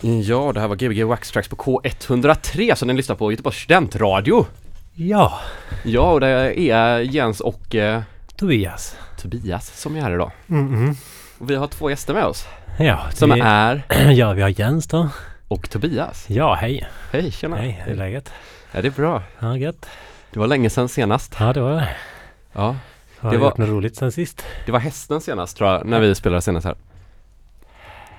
Ja, det här var Gbg Wax Tracks på K103 som ni lyssnar på Göteborgs studentradio. Ja, Ja, och det är Jens och eh, Tobias. Tobias som är här idag. Mm Och vi har två gäster med oss Ja, som det- är Ja, vi har Jens då. och Tobias. Ja, hej. Hej, tjena. Hej, hur är läget? Ja, det är bra. Ja, gött. Det var länge sedan senast. Ja, det var det. Ja, Har Det var- gjort något roligt sen sist? det var hästen senast tror jag, när vi spelade senast här.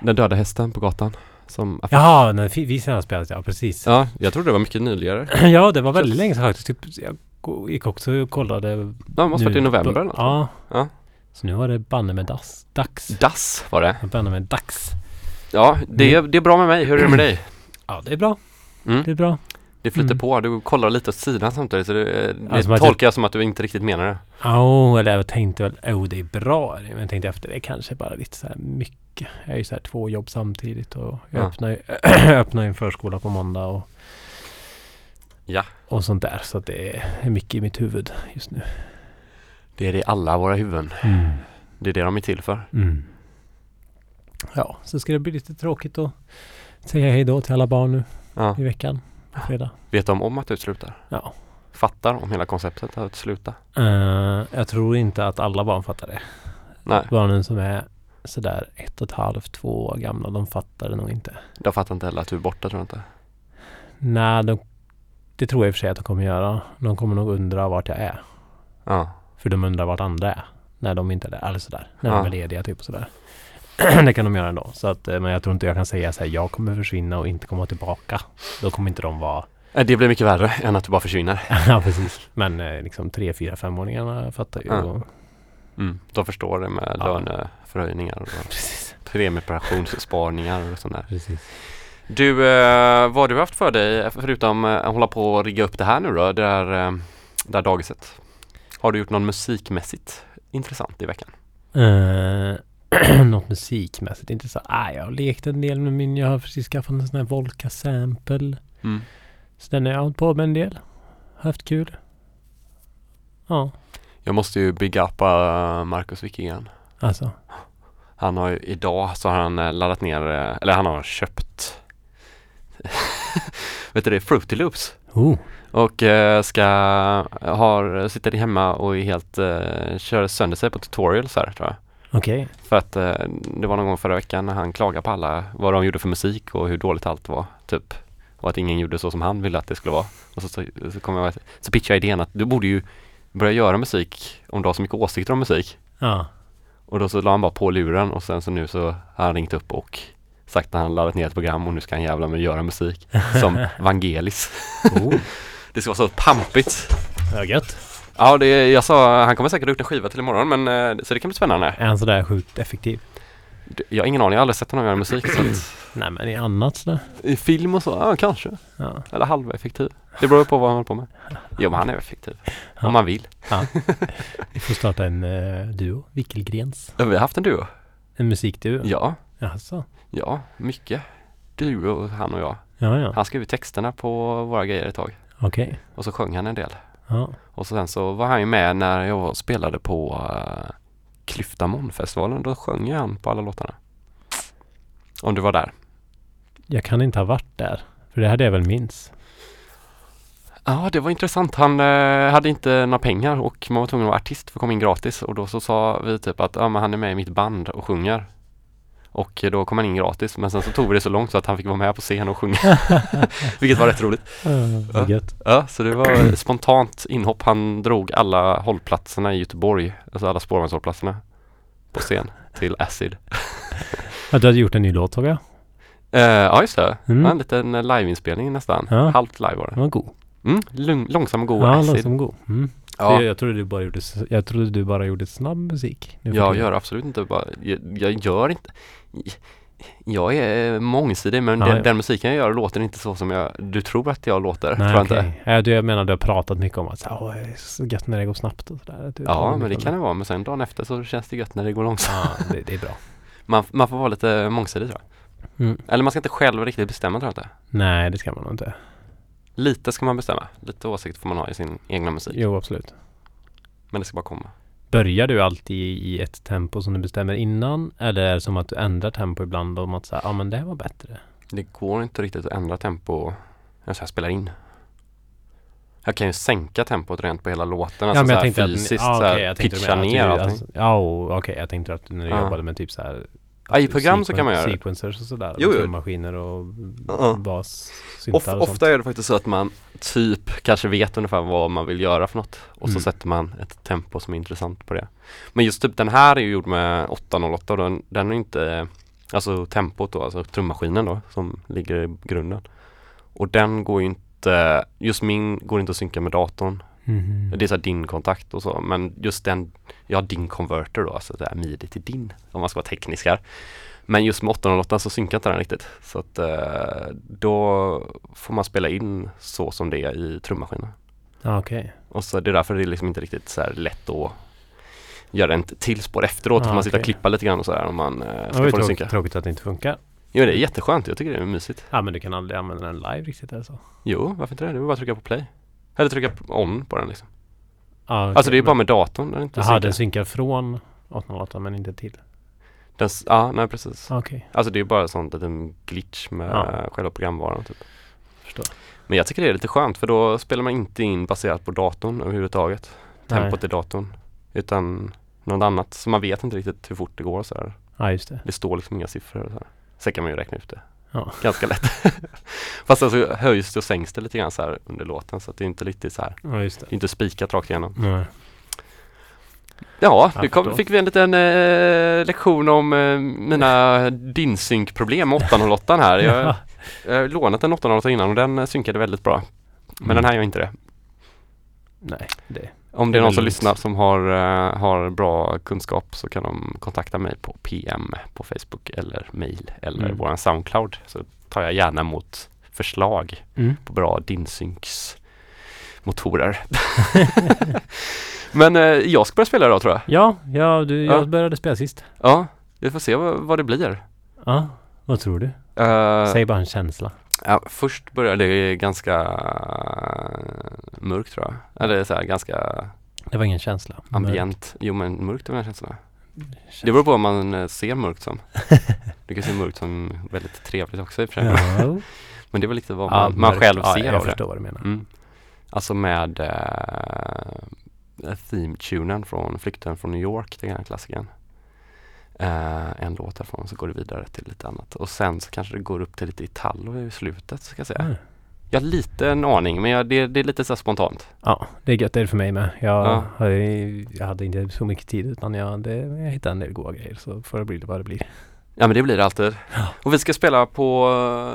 Den döda hästen på gatan. Som Jaha, när vi senast spelade, ja precis. Ja, jag trodde det var mycket nyligare. Ja, det var väldigt länge sedan faktiskt. Typ, jag gick också och kollade. Ja, det måste varit i nu- november eller något. Ja. Ja. Så nu var det banne med dags. Dags. Dass var det. Banne med dags. Ja, det är, det är bra med mig. Hur är det med dig? Ja, det är bra. Mm. Det är bra. Det flyter Mm. på. Du kollar lite åt sidan samtidigt så det, att tolkar jag som att du inte riktigt menar det. Ja, oh, eller jag tänkte väl, oh det är bra. Men jag tänkte efter det kanske bara lite så här mycket. Jag är ju så här två jobb samtidigt och jag Ja. öppnar, ju, öppnar en förskola på måndag och Ja. och sånt där. Så att det är mycket i mitt huvud just nu. Det är det i alla våra huvuden. Mm. Det är det de är till för. Mm. Ja, så ska det bli lite tråkigt att säga hej då till alla barn nu Ja. i veckan. På fredag. Vet de om att du slutar? Ja. Fattar om hela konceptet att sluta? Eh, jag tror inte att alla barn fattar det. Nej, Barnen som är sådär ett och ett halvt, två år gamla, de fattar det nog inte. de fattar inte heller att du är borta tror jag inte. Nej, de, det tror jag i och för sig att de kommer göra. De kommer nog undra vart jag är. Ja. För de undrar vart andra är. När de inte är där. Eller sådär. När Ja. de är lediga typ och sådär. det kan de göra ändå. Så att, eh, men jag tror inte jag kan säga så här, jag kommer försvinna och inte komma tillbaka. Då kommer inte de vara... Nej, Det blir mycket värre än att du bara försvinner. ja, precis. Men eh, liksom tre, fyra, femåringarna fattar ju. Ja. Och, Mm. De förstår det med Ja. Löneförhöjningar och precis. premiepensionssparningar och sånt där. precis. Du, eh, vad har du haft för dig förutom eh, att hålla på och rigga upp det här nu då? Det där, eh, det där dagiset. Har du gjort någon musikmässigt intressant i veckan? Eh, något musikmässigt intressant. Ah, jag har lekt en del med min. Jag har precis skaffat en sån här Volca Sample. Mm. Så den har jag hållit på med en del. Haft kul. Ja, Jag måste ju bygga upp uh, Marcus Wikigren. Alltså. Han har ju idag så har han eh, laddat ner, eh, eller han har köpt Vet du det? Fruity Loops. Oh. Och eh, ska, har, sitter hemma och är helt, eh, kör sönder sig på tutorials här tror jag. Okej. För att eh, det var någon gång förra veckan när han klagade på alla vad de gjorde för musik och hur dåligt allt var. Typ. Och att ingen gjorde så som han ville att det skulle vara. Och så, så, så, kom jag, så pitchade jag idén att du borde ju börja göra musik om du har så mycket åsikter om musik. Ja. Och då så la han bara på luren och sen så nu så har han ringt upp och sagt att han laddat ner ett program och nu ska han jävla med göra musik som Vangelis. Oh. Det ska vara så pampigt. Ja, gött. Ja, det, jag sa, han kommer säkert gjort en skiva till imorgon men eh, så det kan bli spännande. Är han sådär sjukt effektiv? Jag har ingen aning, jag har aldrig sett honom göra musik. Så att, Nej, men i annat sådär. I film och så, ja kanske. Ja. Eller halveffektiv. Det beror på vad han håller på med. Jo men han är effektiv. Ja. Om man vill. Vi får starta en uh, duo. Wickelgrens. Ja, Vi har haft en duo. En musikduo. Ja, Jaså? ja, mycket. Du och han och jag. Ja, ja. Han skrev texterna på våra grejer ett tag. Okej. Och så sjöng han en del. Ja. Och så sen så var han ju med när jag spelade på uh, Klyftamon-festivalen. Då sjöng han på alla låtarna. Om du var där. Jag kan inte ha varit där. För det hade jag väl minns. Ja, det var intressant. Han eh, hade inte några pengar och man var tvungen att vara artist för att komma in gratis. Och då så sa vi typ att ja, men han är med i mitt band och sjunger. Och då kom han in gratis. Men sen så tog vi det så långt så att han fick vara med på scen och sjunga. Vilket var rätt roligt. Uh, Ja. Ja, så det var spontant inhopp. Han drog alla hållplatserna i Göteborg, alltså alla spårvagnshållplatserna på scen till Acid. Ja, du hade gjort en ny låt såg jag. Eh, ja, just det. Mm. En liten eh, liveinspelning nästan. Ja. Halvt live var Den det. var god. Mm, lugn, långsam och god ja, Acid. låtsam god. Mm. Ja. Jag, jag, trodde du bara gjorde, jag trodde du bara gjorde snabb musik. Jag gör absolut inte bara, jag, jag gör inte Jag är mångsidig men Ja, den, ja. den musiken jag gör låter inte så som jag, du tror att jag låter. tror Nej, jag inte. Jag menar du har pratat mycket om att så, Åh, det är så gött när det går snabbt och sådär. Ja men det mycket kan det vara men sen dagen efter så känns det gött när det går långsamt. Ja, det, det är bra. Man, man får vara lite mångsidig tror jag. Mm. Eller man ska inte själv riktigt bestämma tror jag inte. Nej, det ska man nog inte. Lite ska man bestämma. Lite åsikt får man ha i sin egna musik. Jo, absolut. Men det ska bara komma. Börjar du alltid i ett tempo som du bestämmer innan? Eller är det som att du ändrar tempo ibland om att säga, ja men det här var bättre? Det går inte riktigt att ändra tempo när jag spelar in. Jag kan ju sänka tempot rent på hela låten, alltså så här fysiskt ja, så här, okej, jag tänkte pitcha du menar ner att allting. alltså, Ja, okej. Jag tänkte att när du Ja. jobbade med typ så här I program så kan man göra det. Sequencers och sådär. Jo, jo. Trummaskiner och Ja. bas, Of, och ofta är det faktiskt så att man typ kanske vet ungefär vad man vill göra för något och så Mm. sätter man ett tempo som är intressant på det. Men just typ den här är ju gjord med 808 och den, den är inte Alltså tempot då, alltså trummaskinen då som ligger i grunden. Och den går ju inte, just min går inte att synka med datorn. Mhm. Det är så här din kontakt och så men just den, jag har din converter då, alltså det är midi till din om man ska vara teknisk här. Men just med 808 så synkar inte den riktigt. Så att eh, då får man spela in så som det är i trummaskinen. Ja, okej. Och så det är därför det är liksom inte riktigt så här lätt att göra en till spår efteråt. Ah, man sitter och okej. klippa lite grann och sådär om man eh, Det ska ju få det synka. tråkigt att det inte funkar. Jo det är jätteskönt, jag tycker det är mysigt. Ja, men du kan aldrig använda den live riktigt eller så. Jo, varför inte det? Det är bara att trycka på play. Eller trycka on på den liksom. Ja, okej, Alltså det är bara men- med datorn den inte Jaha, synkar. den synkar från 808 men inte till. Den, ja, nej precis. Ah, Okej, Alltså det är bara sånt liten glitch med Ja. själva programvaran typ. förstår. Men jag tycker det är lite skönt för då spelar man inte in baserat på datorn överhuvudtaget. Tempot i datorn. Utan något annat. Så man vet inte riktigt hur fort det går så här. Ja, just det. Det står liksom inga siffror så här. Sen kan man ju räkna ut det. Ja. Ganska lätt. Fast sen så höjs det och sänks det lite grann så här under låten så att det är inte riktigt så här. Ja, det. Det är inte spikat rakt igenom. Nej. Ja, nu kom, fick vi en liten eh, lektion om eh, mina DIN-sync-problem med 808 här. Jag, jag har lånat en 808 innan och den synkade väldigt bra. Men Mm. den här gör inte det. Nej, det. Om det är någon som lyssnar som har, eh, har bra kunskap så kan de kontakta mig på PM på Facebook eller mail eller Mm. våran Soundcloud så tar jag gärna emot förslag Mm. på bra DIN-syncs motorer. Men eh, jag ska börja spela idag tror jag. Ja, ja, du, jag Ja. började spela sist. Ja, vi får se vad, vad det blir. Ja, vad tror du? Eh, Säg bara en känsla. Ja, först började det ganska eh, mörkt tror jag. Eller så här, ganska Det var ingen känsla. ambient. Jo men mörkt är väl en känsla. Mörk. Det beror på vad man eh, ser mörkt som. Du kan se mörkt som väldigt trevligt också i och för sig. Ja. Men det väl lite vad Ja, man, man mörkt. själv ja, ser Jag av det. förstår vad du menar. Mm. Alltså med uh, theme-tunen från Flykten från New York, den här klassikern. Eh, en låt därifrån så går det vidare till lite annat. Och sen så kanske det går upp till lite Italo i slutet ska jag säga. Mm. Jag har lite en aning men jag, det, det är lite så spontant. Ja, det är gött. Det är det för mig med. Jag, Ja. ju- jag hade inte så mycket tid utan jag, det, jag hittade en del goda grejer så får det bli vad det blir. Ja men det blir det alltid. Ja. Och vi ska spela på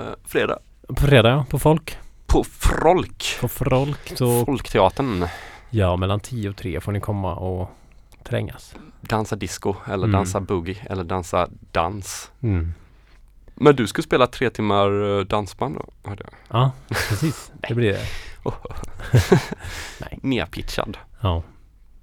eh, fredag. På fredag ja, på folk. På Frolk. På folk så Folkteatern. ja, mellan 10 och 3 får ni komma och trängas. Dansa disco eller Mm. dansa boogie eller dansa dans. Mm. Men du ska spela tre timmar eh, dansband då? hörde jag. Ja, precis. Det blir det. Nej. Nerpitchad. Ja.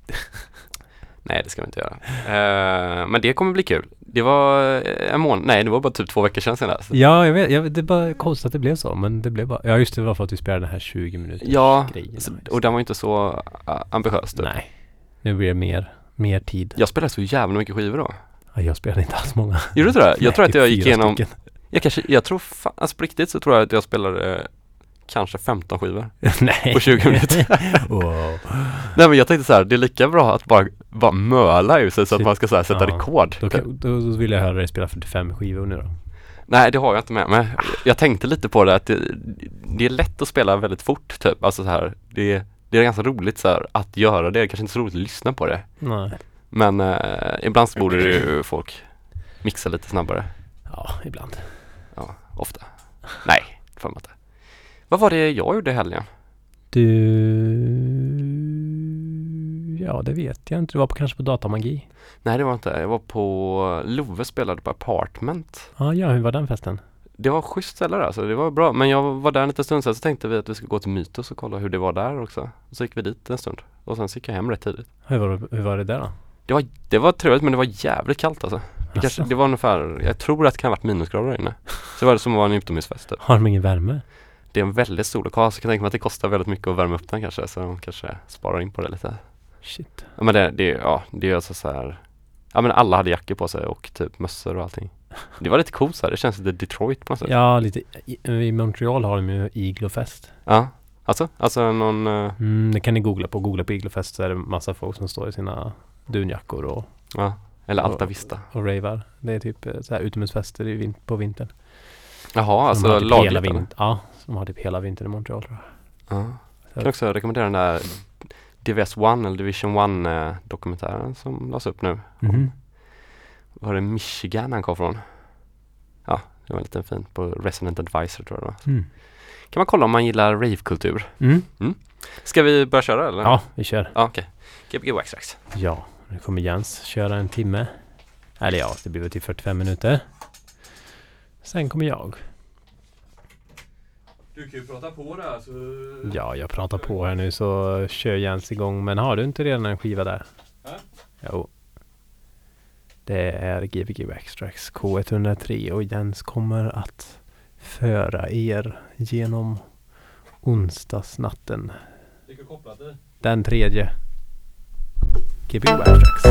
Nej det ska vi inte göra. Eh, men det kommer bli kul. Det var eh, en månad, nej det var bara typ två veckor sedan senast. Ja, jag vet. Jag, vet, det är bara konstigt att det blev så. Men det blev bara... Ja, just det. Var för att vi spelade den här 20 minuter Ja, grejen. Så, och den var inte så uh, ambitiös typ. Nej. Nu blir det mer, mer tid. Jag spelade så jävla mycket skivor då. Ja, jag spelade inte alls många. Gjorde du det? Jag Nej, tror att jag gick igenom, stycken. jag kanske, jag tror fan, alltså på riktigt så tror jag att jag spelade eh, kanske 15 skivor Nej. på 20 minuter. wow. Nej men jag tänkte så här, det är lika bra att bara, bara möla ur sig så att Shit. man ska så här, sätta Ja. rekord. Då, kan, då, då vill jag höra dig spela 45 skivor nu då. Nej det har jag inte med mig. Jag tänkte lite på det att det, det är lätt att spela väldigt fort typ. Alltså så här, det, det är ganska roligt så här, att göra det. Kanske inte så roligt att lyssna på det. Nej. Men eh, ibland så borde ju folk mixa lite snabbare. Ja, ibland. Ja, ofta. Nej, får man inte. Vad var det jag gjorde i helgen? Du... Ja, det vet jag inte. Du var på, kanske på datamagi? Nej det var inte. Jag var på Love spelade på Apartment. Ah, ja, hur var den festen? Det var schysst ställe där, alltså. det var bra. Men jag var där en liten stund sen så tänkte vi att vi skulle gå till Mytos och kolla hur det var där också. Så gick vi dit en stund. Och sen så gick jag hem rätt tidigt. Hur var, det- hur var det där då? Det var, det var trevligt men det var jävligt kallt alltså. Det, kanske, Asså? det var ungefär, jag tror att det kan ha varit minusgrader där inne. Så det var det som var en utomhusfest typ. Har de ingen värme? Det är en väldigt stor lokal så jag kan tänka mig att det kostar väldigt mycket att värma upp den kanske. Så de kanske sparar in på det lite. Shit. Ja men det, det, ja, det är alltså så här Ja men alla hade jackor på sig och typ mössor och allting. Det var lite coolt så här. det känns lite Detroit på något sätt. Ja, lite. I, I Montreal har de ju Iglofest. Ja. Alltså, alltså någon... eh, Mm, det kan ni googla på. Googla på Iglofest så är det massa folk som står i sina dunjackor och, ja. Eller Alta Och- Vista. och ravar. Det är typ eh, så här utomhusfester i vin- på vintern. Jaha, Så alltså typ lagligt vintern. Ja, de har typ hela vintern i Montreal tror jag. Ja. Jag kan också rekommendera den där DVS One eller Division One eh, dokumentären som lades upp nu. Mhm. Var det Michigan han kom från? Ja, det var lite fint på Resident Advisor tror jag det var. Mm. Kan man kolla om man gillar ravekultur. Mm. Ska vi börja köra eller? Ja, vi kör. Ja, okej. Gbg Waxtrax. Ja, nu kommer Jens köra en timme. Eller ja, det blir väl till 45 minuter. Sen kommer jag. Du kan ju prata på där så... Ja, jag pratar på här nu så kör Jens igång. Men har du inte redan en skiva där? Ja. Jo. Det är Gbg Backstracks K103 och Jens kommer att föra er genom onsdagsnatten. Den tredje. Gbg Backstracks.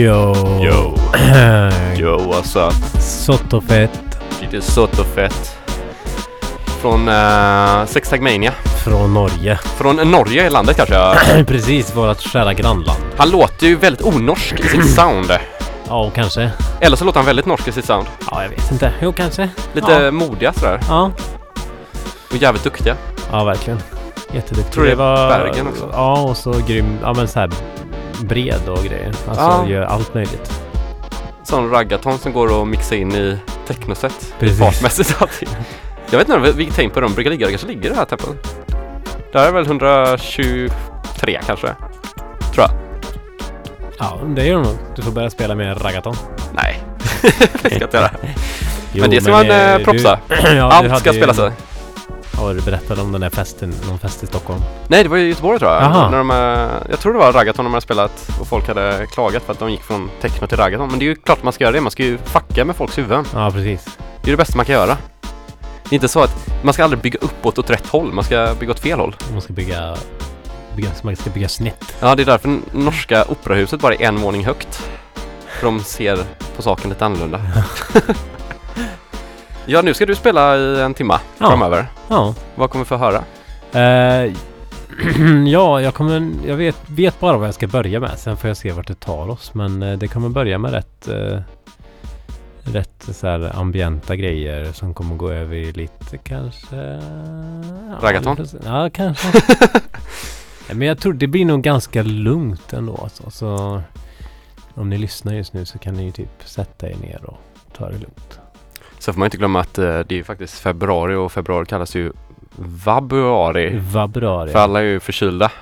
Yo. Yo. Yo alltså. Sottofett Lite sotofett. Från uh, Sextagmania. från Norge. Från Norge i landet kanske. Precis, vårt kära grannland. Han låter ju väldigt onorsk i sitt sound. Ja, kanske. Eller så låter han väldigt norsk i sitt sound. Ja, jag vet inte. Jo, kanske. Lite Ja. modiga sådär. Ja. Och jävligt duktiga. Ja, verkligen. Jätteduktig. Tror det är Bergen också. Ja, och så grym. Ja, men så här bred och grejer. Alltså Ja. gör allt möjligt. Sån raggaton som går att mixa in i technoset. Precis. Fartmässigt allting. Jag vet inte vilket tempo de brukar ligga. Det kanske ligger i det här tempot. Det här är väl 123 kanske. Tror jag. Ja, det gör de nog. Du får börja spela med raggaton. Nej, det ska jag inte göra. Jo, men det ska man eh, eh, propsa. Du, ja, du Allt ska ju- spela sig. Ja, du berättade om den där festen, någon fest i Stockholm. Nej, det var i Göteborg tror jag. När de, jag tror det var raggaton de hade spelat och folk hade klagat för att de gick från techno till raggaton. Men det är ju klart man ska göra det. Man ska ju fucka med folks huvuden. Ja, precis. Det är det bästa man kan göra. Det är inte så att man ska aldrig bygga uppåt åt rätt håll. Man ska bygga åt fel håll. Man ska bygga, bygga man ska bygga snett. Ja, det är därför norska operahuset bara är en våning högt. För de ser på saken lite annorlunda. ja, nu ska du spela i en timma Ja. framöver. Ja. Vad kommer vi få höra? Eh, ja, jag kommer, jag vet, vet bara vad jag ska börja med. Sen får jag se vart det tar oss. Men eh, det kommer börja med rätt, eh, rätt så här ambienta grejer som kommer gå över i lite kanske... Raggaton? Ja, kanske. Men jag tror det blir nog ganska lugnt ändå. Alltså. Så om ni lyssnar just nu så kan ni ju typ sätta er ner och ta det lugnt. Så får man inte glömma att eh, det är ju faktiskt februari och februari kallas ju vabuari. Vabruari. För alla är ju förkylda.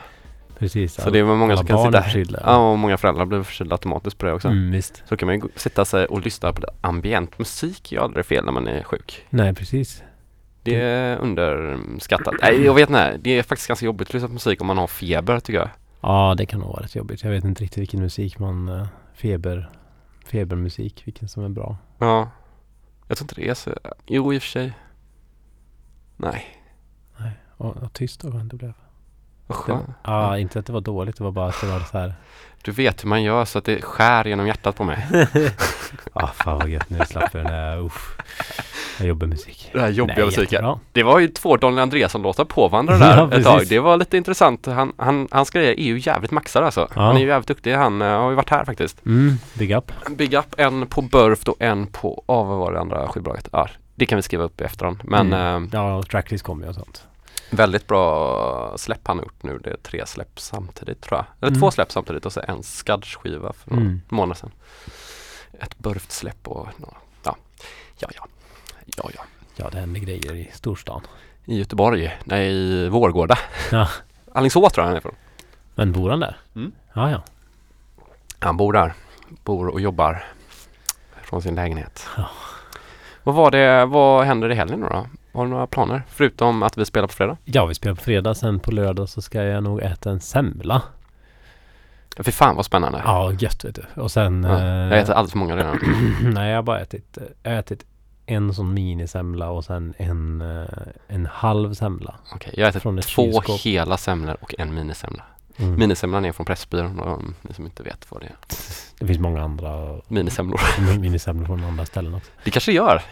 Precis. Så det är många som kan sitta förkylda. Ja, och många föräldrar blir förkylda automatiskt på det också. Mm, visst. Så kan man ju sitta sig och lyssna på det. ambient musik är ju aldrig fel när man är sjuk. Nej, precis. Det är underskattat. Nej, jag vet inte. Det är faktiskt ganska jobbigt att lyssna på musik om man har feber tycker jag. Ja, det kan nog vara rätt jobbigt. Jag vet inte riktigt vilken musik man... eh, Feber... Febermusik, vilken som är bra. Ja. Jag tror inte det är så. Jo, i och för sig. Nej. Och, och tyst och skönt det blev. Vad skönt. ja, inte att det var dåligt. Det var bara att det var så här... Du vet hur man gör så att det skär genom hjärtat på mig. Ja, fan vad gött. Nu slapp jag den där... Jobbar med musik. Det här jobbiga Nej, musiken. jättebra. Det var ju två Daniel Andreasson-låtar påvandrade Ja, där ett tag. Det var lite intressant. Han, han, hans grejer är ju jävligt maxade alltså. Ja. Han är ju jävligt duktig. Han eh, har ju varit här faktiskt. Mm, big up. Big Up, en på Burft och en på, ja vad var det andra skivbolaget? Ja, det kan vi skriva upp i efterhand. Men Mm. eh, Ja, tracklist kommer ju och sånt. Väldigt bra släpp han har gjort nu. Det är tre släpp samtidigt tror jag. Eller Mm. två släpp samtidigt och så en Skudge-skiva för några Mm. månader sedan. Ett Burft-släpp och ja, ja, ja, ja, ja. Ja, det händer grejer i storstan. I Göteborg, nej i Vårgårda. Ja. Alingsås tror jag han är ifrån. Men bor han där? Mm. Ja, ja. Han bor där. Bor och jobbar från sin lägenhet. Ja. Vad var det, vad händer i helgen då? Har du några planer? Förutom att vi spelar på fredag? Ja, vi spelar på fredag. Sen på lördag så ska jag nog äta en semla. Ja, Fy fan vad spännande. Ja, gött vet du. Och sen... Ja, eh, Jag äter alldeles för många redan. Nej, jag har bara ätit, jag har ätit en sån minisemla och sen en, eh, en halv semla. Okej, jag äter Från ett två kylskåp. hela semlor och en minisemla. Mm. Minisemlan är från Pressbyrån och ni som inte vet vad det är. Det finns många andra Minisemlor. minisemlor från andra ställen också. Det kanske det gör.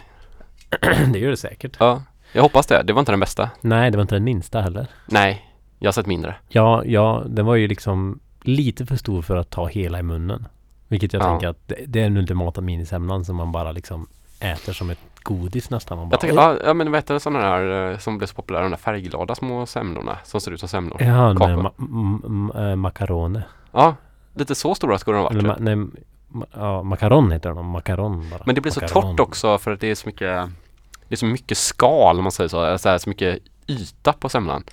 det gör det säkert. Ja, jag hoppas det. Det var inte den bästa. Nej, det var inte den minsta heller. Nej, jag har sett mindre. Ja, ja, den var ju liksom lite för stor för att ta hela i munnen. Vilket jag Ja. tänker att det, det är den ultimata minisemlan som man bara liksom äter som ett godis nästan. Man bara, Jag tänker, ja, ja men vad heter det sådana där eh, som blev så populära, de där färgglada små semlorna som ser ut som semlor? Ja, ma- m- m- äh, macarone. Ja, lite så stora skulle de ha Eller varit. ma- nej, ma- ja, macaron heter de. Macaron bara. Men det blir så Macaron. torrt också för att det är så mycket Det är så mycket skal om man säger så, så, här, så mycket yta på semlan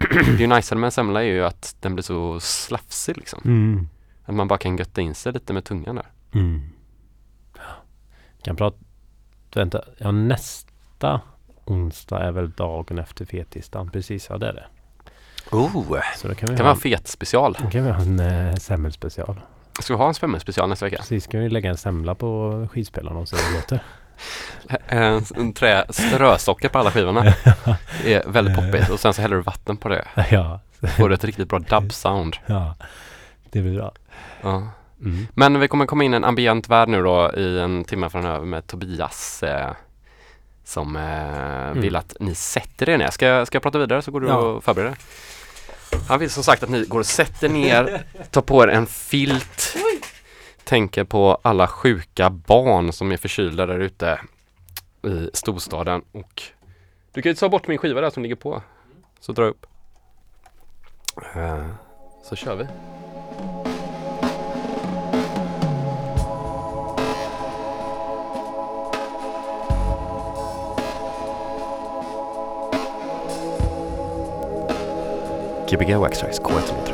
Det är ju najsare med en semla är ju att den blir så slafsig liksom Mm. Att man bara kan götta in sig lite med tungan där Mm. Kan prata... Vänta, ja nästa onsdag är väl dagen efter fettisdagen. Precis, ja det är det. Oh! Så då kan vi Kan ha, en fet special? då kan vi ha en äh, semmelspecial. Ska vi ha en spännande nästa vecka? Precis, ska vi lägga en semla på skivspelaren och se hur det låter. En, en trä strösocker på alla skivorna Det är väldigt poppigt och sen så häller du vatten på det ja, Får du ett riktigt bra dub sound ja. Det blir bra. Ja Mm. Men vi kommer komma in i en ambient värld nu då i en timme framöver med Tobias eh, som eh, vill att ni sätter er ner. Ska jag, ska jag prata vidare så går du Ja. och förbereder? Han vill som sagt att ni går och sätter ner, tar på er en filt, tänker på alla sjuka barn som är förkylda där ute i storstaden och du kan ju ta bort min skiva där som ligger på. Så dra upp. Eh, så kör vi. Gbg Waxtrax K103.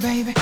Baby.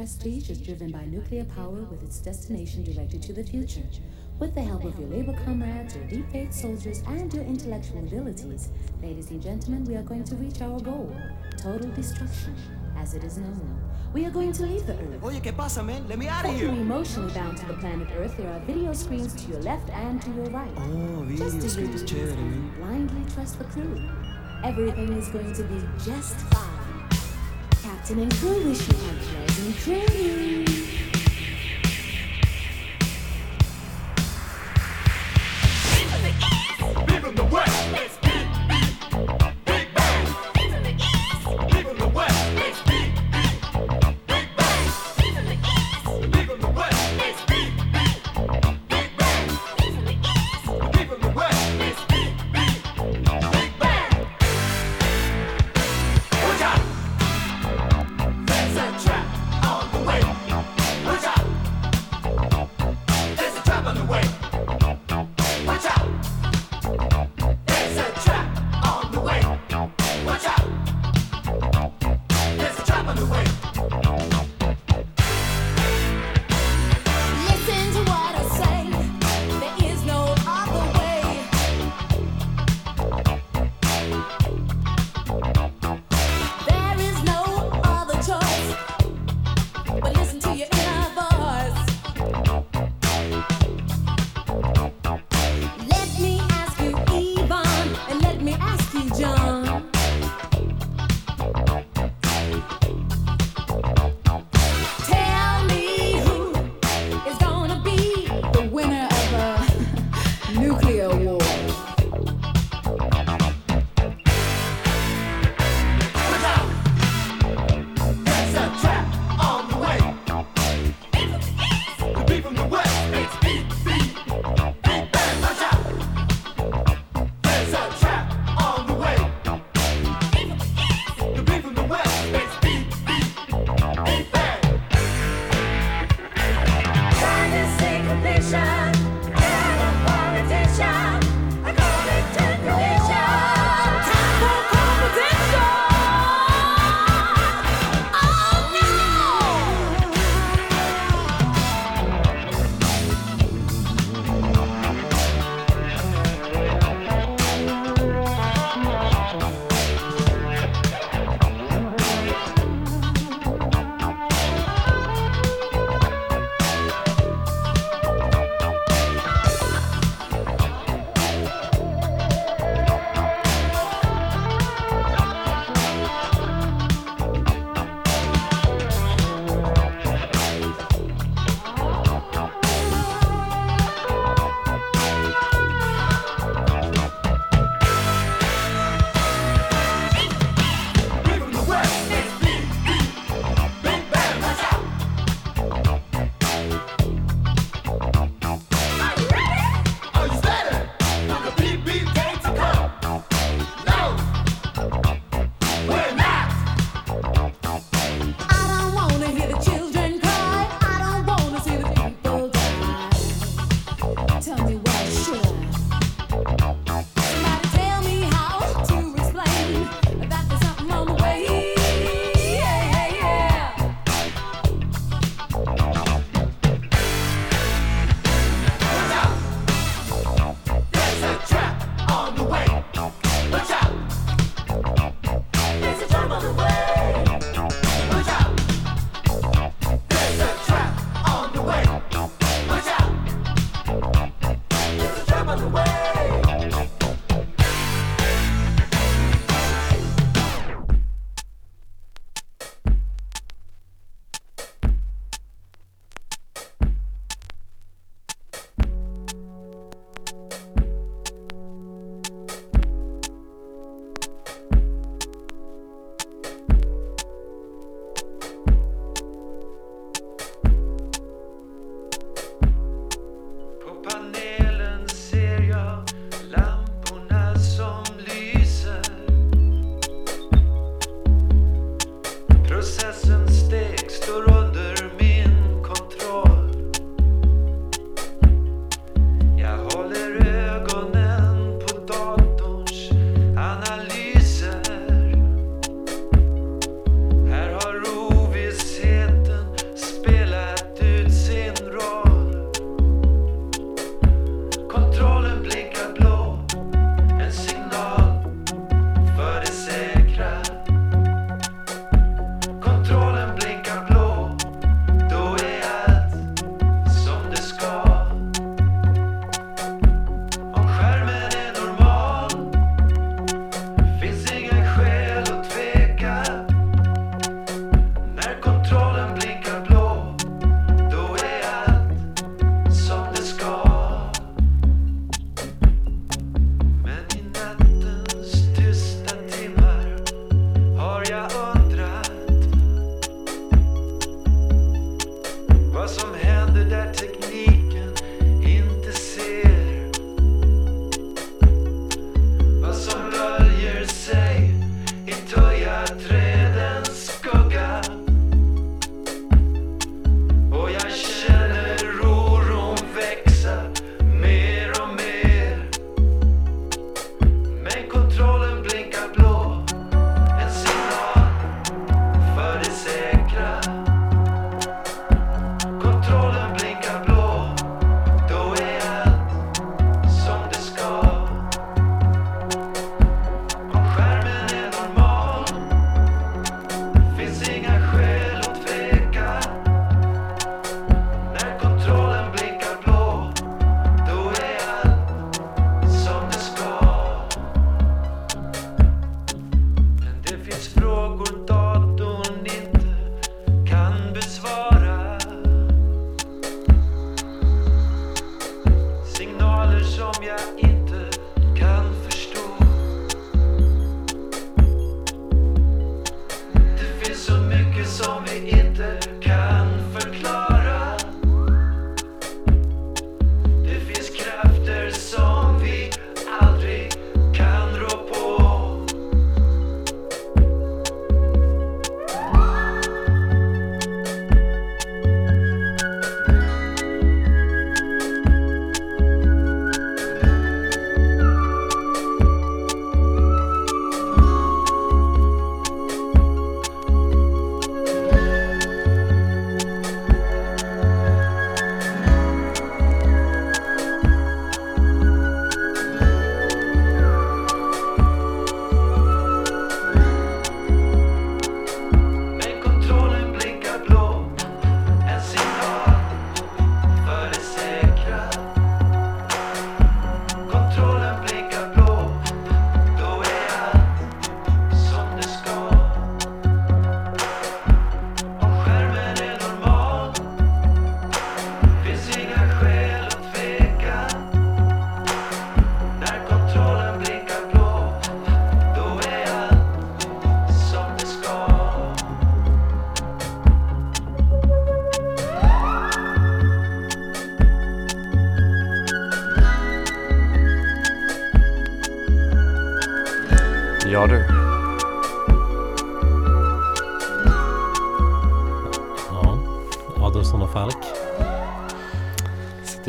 Prestige is driven by nuclear power with its destination directed to the future. With the help of your labor comrades, your deep faith soldiers, and your intellectual abilities, ladies and gentlemen, we are going to reach our goal total destruction, as it is known. We are going to leave the Earth. Oye, ¿qué pasa, man? Let me out of here. emotionally bound to the planet Earth, there are video screens to your left and to your right. Oh, video Just screens, chévere, man. blindly trust the crew. Everything is going to be just fine and I will wish you training.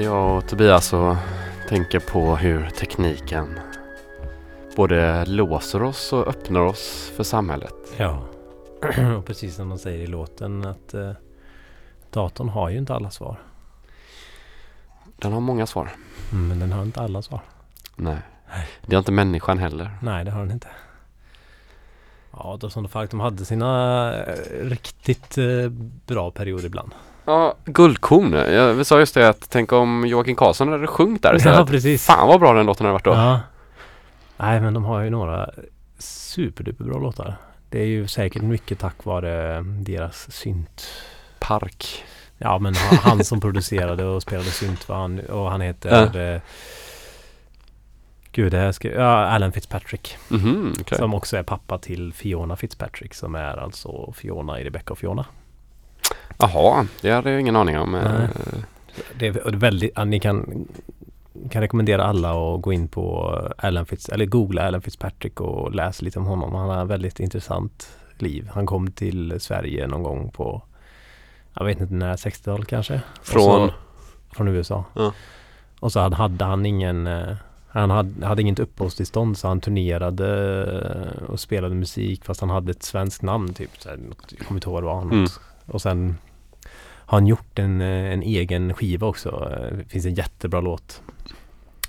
Sitter jag och Tobias och tänker på hur tekniken både låser oss och öppnar oss för samhället. Ja. och precis som de säger i låten att eh, datorn har ju inte alla svar. Den har många svar. Mm, men den har inte alla svar. Nej. Det har inte människan heller. Nej, det har den inte. Ja, och Falk, de hade sina eh, riktigt eh, bra perioder ibland. Ja, guldkorn. Jag vi sa just det att tänk om Joakim Karlsson hade sjungit där Ja, istället. precis. Fan vad bra den låten hade varit då. Ja. Nej, men de har ju några superduperbra låtar. Det är ju säkert mycket tack vare deras synt. Park. Ja, men han, som producerade och spelade synt var han och han heter... Eh, gud, det här ska... Ja, Alan Fitzpatrick. Mhm, okej. Som också är pappa till Fiona Fitzpatrick som är alltså Fiona i Rebecca och Fiona. Jaha, det hade jag ingen aning om. Nej. Eh, Det är och det är väldigt, ja, ni kan, kan rekommendera alla att gå in på Alan Fitz, eller googla Alan Fitzpatrick och läsa lite om honom. Han har ett väldigt intressant liv. Han kom till Sverige någon gång på, jag vet inte när, 60-talet kanske? Från? Så, från USA. Ja. Och så hade, hade han ingen eh, han hade, hade inget uppehållstillstånd så han turnerade eh, och spelade musik fast han hade ett svenskt namn typ. Så här, jag kommer inte ihåg vad det var. Något. Mm. Och sen har han gjort en, eh, en egen skiva också. Eh, Det finns en jättebra låt.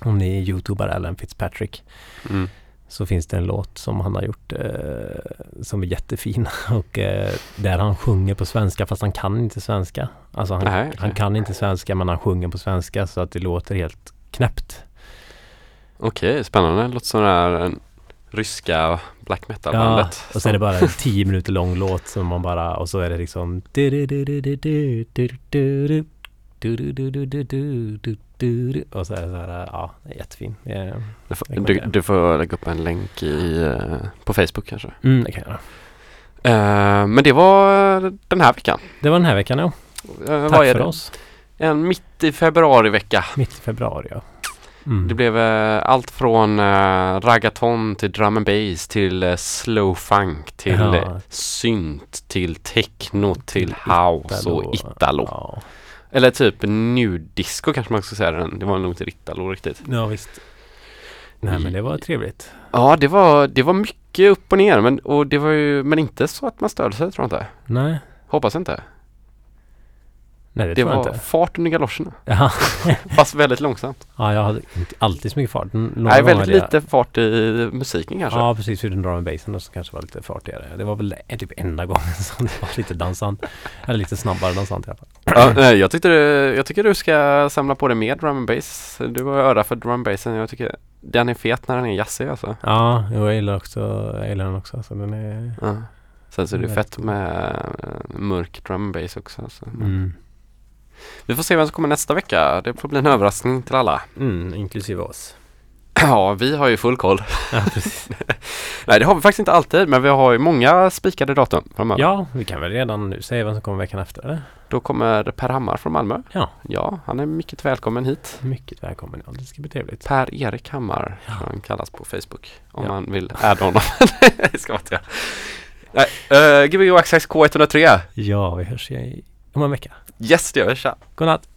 Om ni youtubar Alan Fitzpatrick Mm. så finns det en låt som han har gjort eh, som är jättefin och eh, där han sjunger på svenska fast han kan inte svenska. Alltså han, Nej, han kan inte svenska men han sjunger på svenska så att det låter helt knäppt. Okej, spännande. Det låter som den här en ryska black metal Ja, och så är det bara en tio minuter lång låt som man bara och så är det liksom och så är det så här, ja, det är jättefin. Är- Du får, du, du får lägga upp en länk i, eh, på Facebook kanske. Mm, det kan jag. Eh, men det var den här veckan. Det var den här veckan ja. Vad Tack är för det? oss. En mitt i februari vecka. Mitt i februari ja. Mm. Det blev eh, allt från eh, raggaton till drum and bass till eh, slow funk till Ja. eh, synt till techno till house och italo. Ja. Eller typ new disco kanske man ska säga den. Det var nog inte italo riktigt. ja, visst. Nej men det var trevligt. Ja, det var, det var mycket upp och ner men, och det var ju, men inte så att man störde sig tror jag inte. Nej, Hoppas inte. Nej det, Det var inte. fart under galoscherna. Ja. Fast väldigt långsamt. ja, jag hade inte alltid så mycket fart. Nej, väldigt hade jag- lite fart i musiken kanske. Ja, precis. Förutom drum and bassen då, som kanske var lite fartigare. Det var väl typ enda gången som det var lite dansant. Eller lite snabbare dansant i alla fall. Ja, nej, jag, tyckte det, jag tycker du ska samla på dig mer drum and bass. Du har öra för drum and bassen. Jag tycker den är fet när den är jazzig alltså. Ja, jag gillar också, jag gillar den också. Så den är... Ja. Sen så är det fett med mörk drum and bass också. Alltså. Mm. Vi får se vem som kommer nästa vecka. Det får bli en överraskning till alla. Mm, inklusive oss. Ja, vi har ju full koll. Ja. Nej, det har vi faktiskt inte alltid, men vi har ju många spikade datum framöver. ja, vi kan väl redan nu säga vem som kommer veckan efter, eller? Då kommer Per Hammar från Malmö. Ja. Ja, han är mycket välkommen hit. Mycket välkommen. Ja, det ska bli trevligt. Per-Erik Hammar, Ja. han kallas på Facebook. Om Ja. man vill adda honom. det ska man inte göra. Nej, uh, Gbg Access K103. Ja, vi hörs i om en vecka. Yes, det gör vi. Tja. Godnatt!